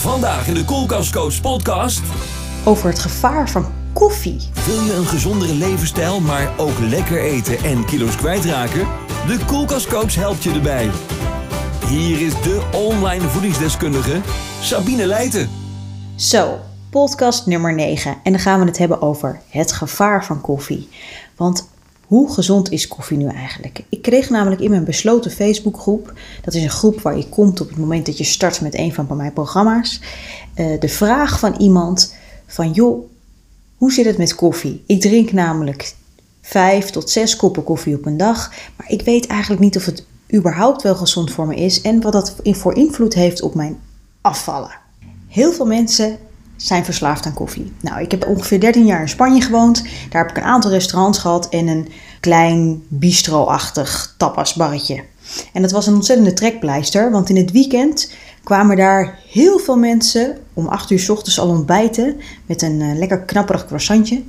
Vandaag in de Koelkastcoach podcast. over het gevaar van koffie. Wil je een gezondere levensstijl, maar ook lekker eten en kilo's kwijtraken? De Koelkastcoach helpt je erbij. Hier is de online voedingsdeskundige Sabine Leijten. Zo, podcast nummer 9. En dan gaan we het hebben over het gevaar van koffie. Want hoe gezond is koffie nu eigenlijk? Ik kreeg namelijk in mijn besloten Facebookgroep, dat is een groep waar je komt op het moment dat je start met een van mijn programma's, eh, de vraag van iemand van joh, hoe zit het met koffie? Ik drink namelijk vijf tot zes koppen koffie op een dag, maar ik weet eigenlijk niet of het überhaupt wel gezond voor me is en wat dat voor invloed heeft op mijn afvallen. Heel veel mensen zijn verslaafd aan koffie. Nou, ik heb ongeveer 13 jaar in Spanje gewoond. Daar heb ik een aantal restaurants gehad en een klein bistro-achtig tapasbarretje. En dat was een ontzettende trekpleister, want in het weekend kwamen daar heel veel mensen om 8 uur s ochtends al ontbijten met een eh, lekker knapperig croissantje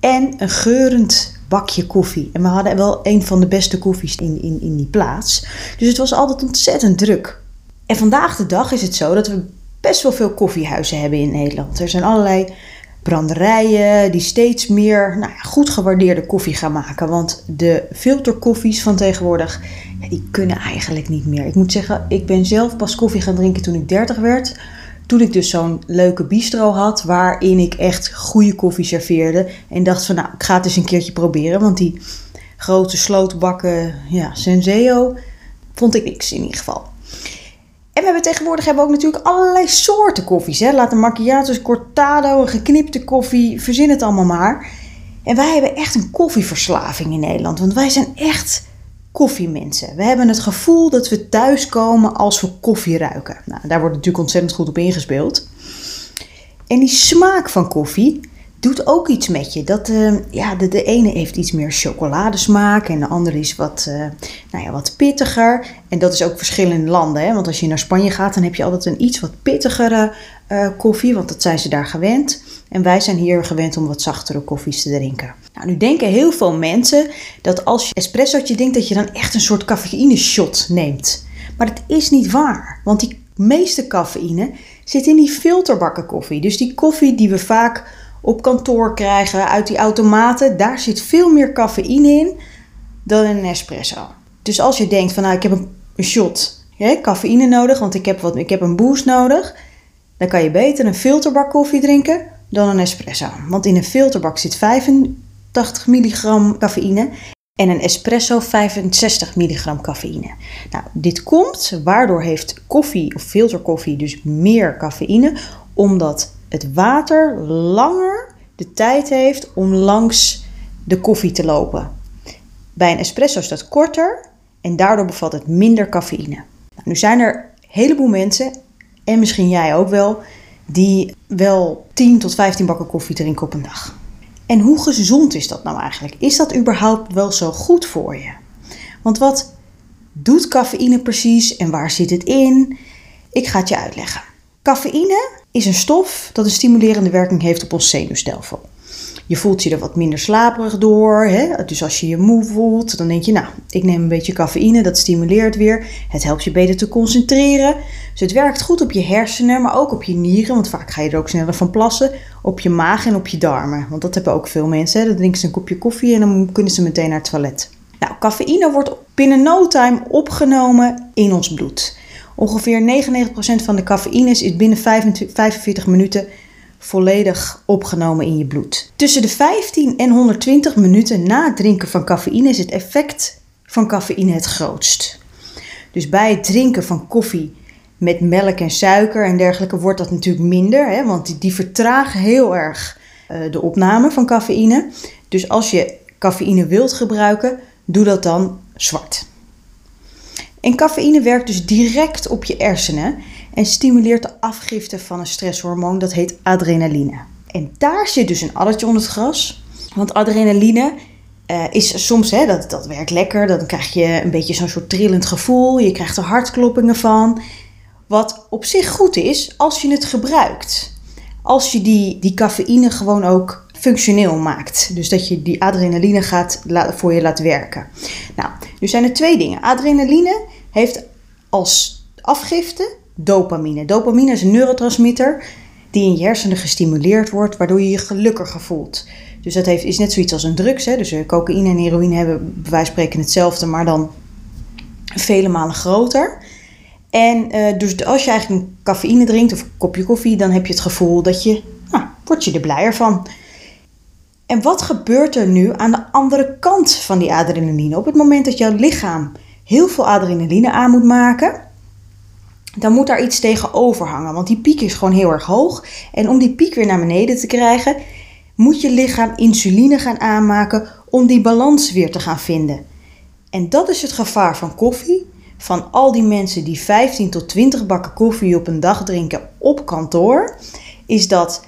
en een geurend bakje koffie. En we hadden wel een van de beste koffies in, in, in die plaats. Dus het was altijd ontzettend druk. En vandaag de dag is het zo dat we best wel veel koffiehuizen hebben in Nederland. Er zijn allerlei branderijen die steeds meer nou ja, goed gewaardeerde koffie gaan maken. Want de filterkoffies van tegenwoordig, die kunnen eigenlijk niet meer. Ik moet zeggen, ik ben zelf pas koffie gaan drinken toen ik 30 werd. Toen ik dus zo'n leuke bistro had, waarin ik echt goede koffie serveerde. En dacht van, nou, ik ga het eens een keertje proberen. Want die grote slootbakken, ja, Senseo, vond ik niks in ieder geval. En we hebben tegenwoordig hebben we ook natuurlijk allerlei soorten koffies. Hè? Laat een macchiato, cortado, een geknipte koffie, verzin het allemaal maar. En wij hebben echt een koffieverslaving in Nederland. Want wij zijn echt koffiemensen. We hebben het gevoel dat we thuiskomen als we koffie ruiken. Nou, daar wordt natuurlijk ontzettend goed op ingespeeld. En die smaak van koffie doet ook iets met je. Dat, uh, ja, de, de ene heeft iets meer chocoladesmaak en de andere is wat, uh, nou ja, wat pittiger. En dat is ook verschillende landen. Hè? Want als je naar Spanje gaat, dan heb je altijd een iets wat pittigere uh, koffie, want dat zijn ze daar gewend. En wij zijn hier gewend om wat zachtere koffies te drinken. Nou, nu denken heel veel mensen dat als je espressootje denkt, dat je dan echt een soort cafeïne shot neemt. Maar dat is niet waar, want die meeste cafeïne zit in die filterbakken koffie. Dus die koffie die we vaak op kantoor krijgen uit die automaten, daar zit veel meer cafeïne in dan in een espresso. Dus als je denkt van nou ik heb een, shot hè, cafeïne nodig, want ik heb, wat, ik heb een boost nodig, dan kan je beter een filterbak koffie drinken dan een espresso. Want in een filterbak zit 85 milligram cafeïne en een espresso 65 milligram cafeïne. Nou, dit komt, waardoor heeft koffie of filterkoffie dus meer cafeïne, omdat het water langer de tijd heeft om langs de koffie te lopen. Bij een espresso is dat korter en daardoor bevat het minder cafeïne. Nou, nu zijn er een heleboel mensen, en misschien jij ook wel, die wel 10 tot 15 bakken koffie drinken op een dag. En hoe gezond is dat nou eigenlijk? Is dat überhaupt wel zo goed voor je? Want wat doet cafeïne precies en waar zit het in? Ik ga het je uitleggen. Cafeïne is een stof dat een stimulerende werking heeft op ons zenuwstelsel. Je voelt je er wat minder slaperig door. Hè? Dus als je je moe voelt, dan denk je, nou, ik neem een beetje cafeïne, dat stimuleert weer. Het helpt je beter te concentreren. Dus het werkt goed op je hersenen, maar ook op je nieren, want vaak ga je er ook sneller van plassen. Op je maag en op je darmen, want dat hebben ook veel mensen. Hè? Dan drinken ze een kopje koffie en dan kunnen ze meteen naar het toilet. Nou, cafeïne wordt binnen no time opgenomen in ons bloed. Ongeveer 99% van de cafeïne is binnen 45 minuten volledig opgenomen in je bloed. Tussen de 15 en 120 minuten na het drinken van cafeïne is het effect van cafeïne het grootst. Dus bij het drinken van koffie met melk en suiker en dergelijke wordt dat natuurlijk minder, hè, want die, die vertragen heel erg uh, de opname van cafeïne. Dus als je cafeïne wilt gebruiken, doe dat dan zwart. En cafeïne werkt dus direct op je hersenen en stimuleert de afgifte van een stresshormoon dat heet adrenaline. En daar zit dus een addertje onder het gras. Want adrenaline uh, is soms, hè, dat, dat werkt lekker. Dan krijg je een beetje zo'n soort trillend gevoel. Je krijgt er hartkloppingen van. Wat op zich goed is als je het gebruikt. Als je die, die cafeïne gewoon ook functioneel maakt. Dus dat je die adrenaline gaat, voor je laat werken. Nou, nu zijn er twee dingen. Adrenaline heeft als afgifte dopamine. Dopamine is een neurotransmitter die in je hersenen gestimuleerd wordt, waardoor je je gelukkiger voelt. Dus dat heeft, is net zoiets als een drugs. Hè? Dus eh, cocaïne en heroïne hebben bij wijze van spreken hetzelfde, maar dan vele malen groter. En uh, dus als je eigenlijk een cafeïne drinkt of een kopje koffie, dan heb je het gevoel dat je, nou, je er blijer van. En wat gebeurt er nu aan de andere kant van die adrenaline? Op het moment dat jouw lichaam heel veel adrenaline aan moet maken, dan moet daar iets tegenover hangen. Want die piek is gewoon heel erg hoog. En om die piek weer naar beneden te krijgen, moet je lichaam insuline gaan aanmaken om die balans weer te gaan vinden. En dat is het gevaar van koffie. Van al die mensen die 15 tot 20 bakken koffie op een dag drinken op kantoor, is dat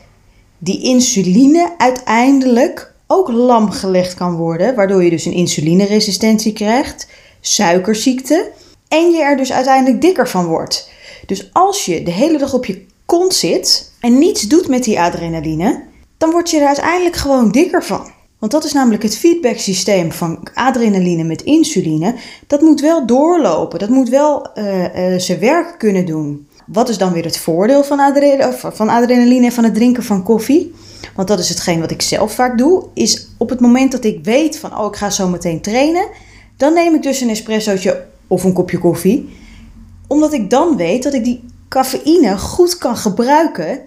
die insuline uiteindelijk ook lam gelegd kan worden, waardoor je dus een insulineresistentie krijgt, suikerziekte en je er dus uiteindelijk dikker van wordt. Dus als je de hele dag op je kont zit en niets doet met die adrenaline, dan word je er uiteindelijk gewoon dikker van. Want dat is namelijk het feedbacksysteem van adrenaline met insuline. Dat moet wel doorlopen, dat moet wel uh, zijn werk kunnen doen. Wat is dan weer het voordeel van, van adrenaline en van het drinken van koffie? Want dat is hetgeen wat ik zelf vaak doe. Is op het moment dat ik weet van, oh ik ga zo meteen trainen. Dan neem ik dus een espressootje of een kopje koffie. Omdat ik dan weet dat ik die cafeïne goed kan gebruiken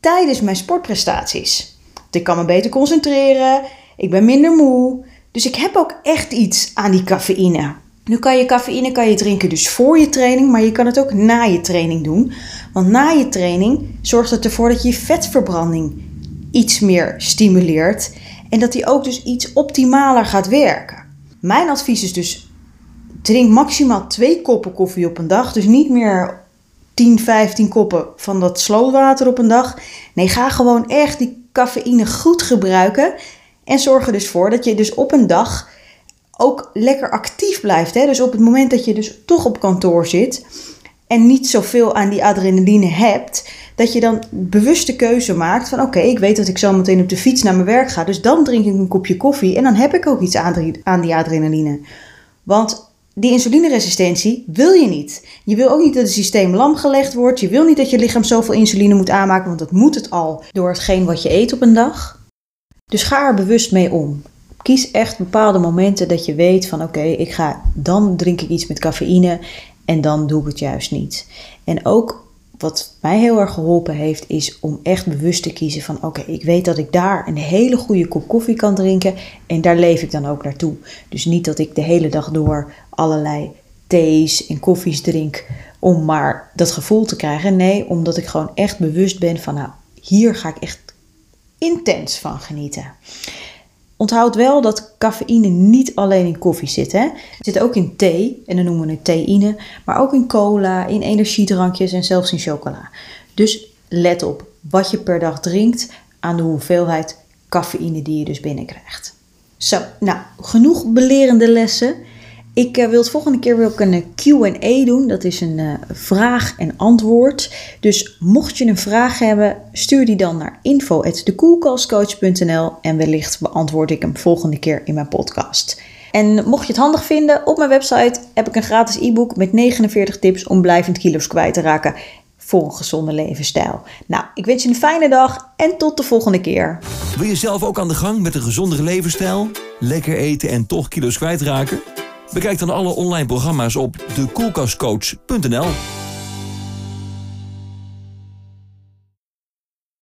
tijdens mijn sportprestaties. Want ik kan me beter concentreren. Ik ben minder moe. Dus ik heb ook echt iets aan die cafeïne. Nu kan je cafeïne kan je drinken dus voor je training, maar je kan het ook na je training doen. Want na je training zorgt het ervoor dat je vetverbranding iets meer stimuleert en dat die ook dus iets optimaler gaat werken. Mijn advies is dus drink maximaal twee koppen koffie op een dag, dus niet meer 10, 15 koppen van dat slootwater op een dag. Nee, ga gewoon echt die cafeïne goed gebruiken en zorg er dus voor dat je dus op een dag ook lekker actief blijft. Hè? Dus op het moment dat je dus toch op kantoor zit en niet zoveel aan die adrenaline hebt, dat je dan bewuste keuze maakt van oké, ik weet dat ik zo meteen op de fiets naar mijn werk ga, dus dan drink ik een kopje koffie en dan heb ik ook iets aan die adrenaline. Want die insulineresistentie wil je niet. Je wil ook niet dat het systeem lam gelegd wordt. Je wil niet dat je lichaam zoveel insuline moet aanmaken, want dat moet het al door hetgeen wat je eet op een dag. Dus ga er bewust mee om. Kies echt bepaalde momenten dat je weet van oké, ik ga dan drink ik iets met cafeïne en dan doe ik het juist niet. En ook wat mij heel erg geholpen heeft, is om echt bewust te kiezen van oké, ik weet dat ik daar een hele goede kop koffie kan drinken en daar leef ik dan ook naartoe. Dus niet dat ik de hele dag door allerlei thees en koffies drink om maar dat gevoel te krijgen. Nee, omdat ik gewoon echt bewust ben van nou, hier ga ik echt intens van genieten. Onthoud wel dat cafeïne niet alleen in koffie zit. Hè? Het zit ook in thee, en dan noemen we het theïne, maar ook in cola, in energiedrankjes en zelfs in chocola. Dus let op wat je per dag drinkt aan de hoeveelheid cafeïne die je dus binnenkrijgt. Zo, nou, genoeg belerende lessen. Ik uh, wil het volgende keer ook een eh, QA doen. Dat is een uh, vraag en antwoord. Dus mocht je een vraag hebben, stuur die dan naar info.dekoelkastcoach.nl en wellicht beantwoord ik hem volgende keer in mijn podcast. En mocht je het handig vinden, op mijn website heb ik een gratis e-book met 49 tips om blijvend kilo's kwijt te raken voor een gezonde levensstijl. Nou, ik wens je een fijne dag en tot de volgende keer. Wil je zelf ook aan de gang met een gezondere levensstijl? Lekker eten en toch kilo's kwijtraken? Bekijk dan alle online programma's op dekoelkastcoach.nl.